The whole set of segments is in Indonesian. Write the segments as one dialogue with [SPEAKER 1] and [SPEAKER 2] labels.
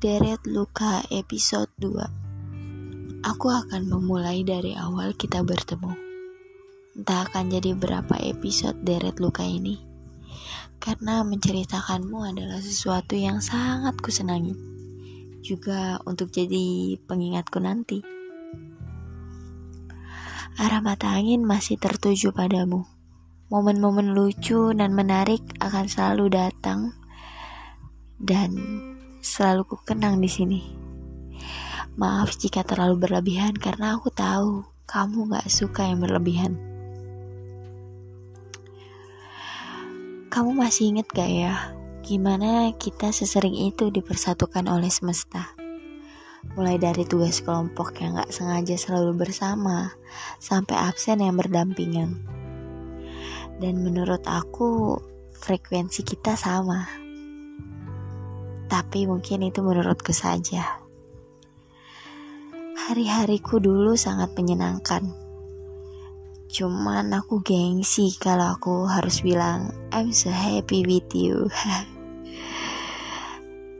[SPEAKER 1] Deret Luka episode 2 Aku akan memulai dari awal kita bertemu. Entah akan jadi berapa episode Deret Luka ini. Karena menceritakanmu adalah sesuatu yang sangat kusenangi. Juga untuk jadi pengingatku nanti. Arah mata angin masih tertuju padamu. Momen-momen lucu dan menarik akan selalu datang. Dan selalu ku kenang di sini. Maaf jika terlalu berlebihan karena aku tahu kamu gak suka yang berlebihan. Kamu masih inget gak ya gimana kita sesering itu dipersatukan oleh semesta? Mulai dari tugas kelompok yang gak sengaja selalu bersama, sampai absen yang berdampingan. Dan menurut aku, frekuensi kita sama tapi mungkin itu menurutku saja. Hari-hariku dulu sangat menyenangkan. Cuman aku gengsi kalau aku harus bilang I'm so happy with you.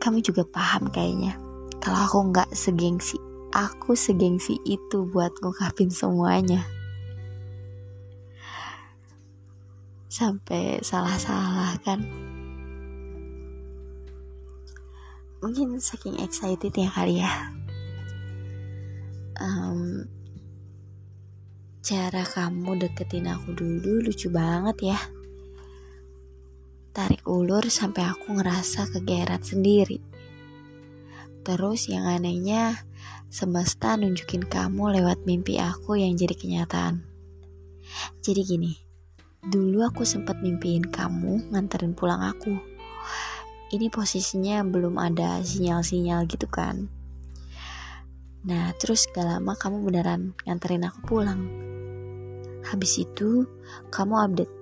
[SPEAKER 1] Kamu juga paham kayaknya. Kalau aku nggak segengsi, aku segengsi itu buat ngungkapin semuanya. Sampai salah-salah kan mungkin saking excited ya kali ya. Um, cara kamu deketin aku dulu lucu banget ya. Tarik ulur sampai aku ngerasa kegeret sendiri. Terus yang anehnya semesta nunjukin kamu lewat mimpi aku yang jadi kenyataan. Jadi gini dulu aku sempat mimpiin kamu nganterin pulang aku ini posisinya belum ada sinyal-sinyal gitu kan. Nah terus gak lama kamu beneran nganterin aku pulang. Habis itu kamu update.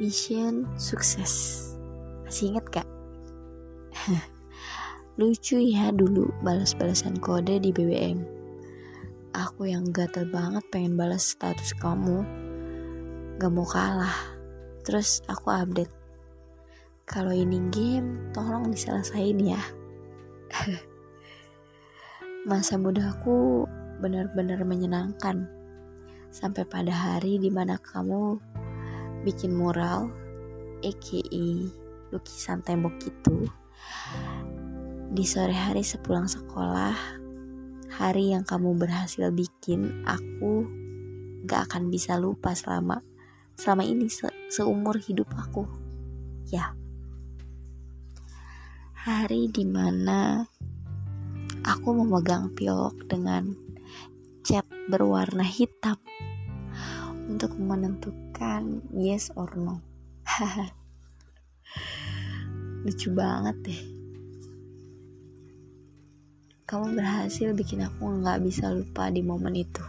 [SPEAKER 1] Mission sukses. Masih inget gak? lucu ya dulu balas-balasan kode di BBM aku yang gatel banget pengen balas status kamu. Gak mau kalah. Terus aku update kalau ini game, tolong diselesain ya. Masa mudaku benar-benar menyenangkan. Sampai pada hari di mana kamu bikin mural, aka lukisan tembok itu. Di sore hari sepulang sekolah, hari yang kamu berhasil bikin, aku gak akan bisa lupa selama selama ini se seumur hidup aku. Ya hari di mana aku memegang pilok dengan cat berwarna hitam untuk menentukan yes or no. Lucu banget deh. Kamu berhasil bikin aku nggak bisa lupa di momen itu.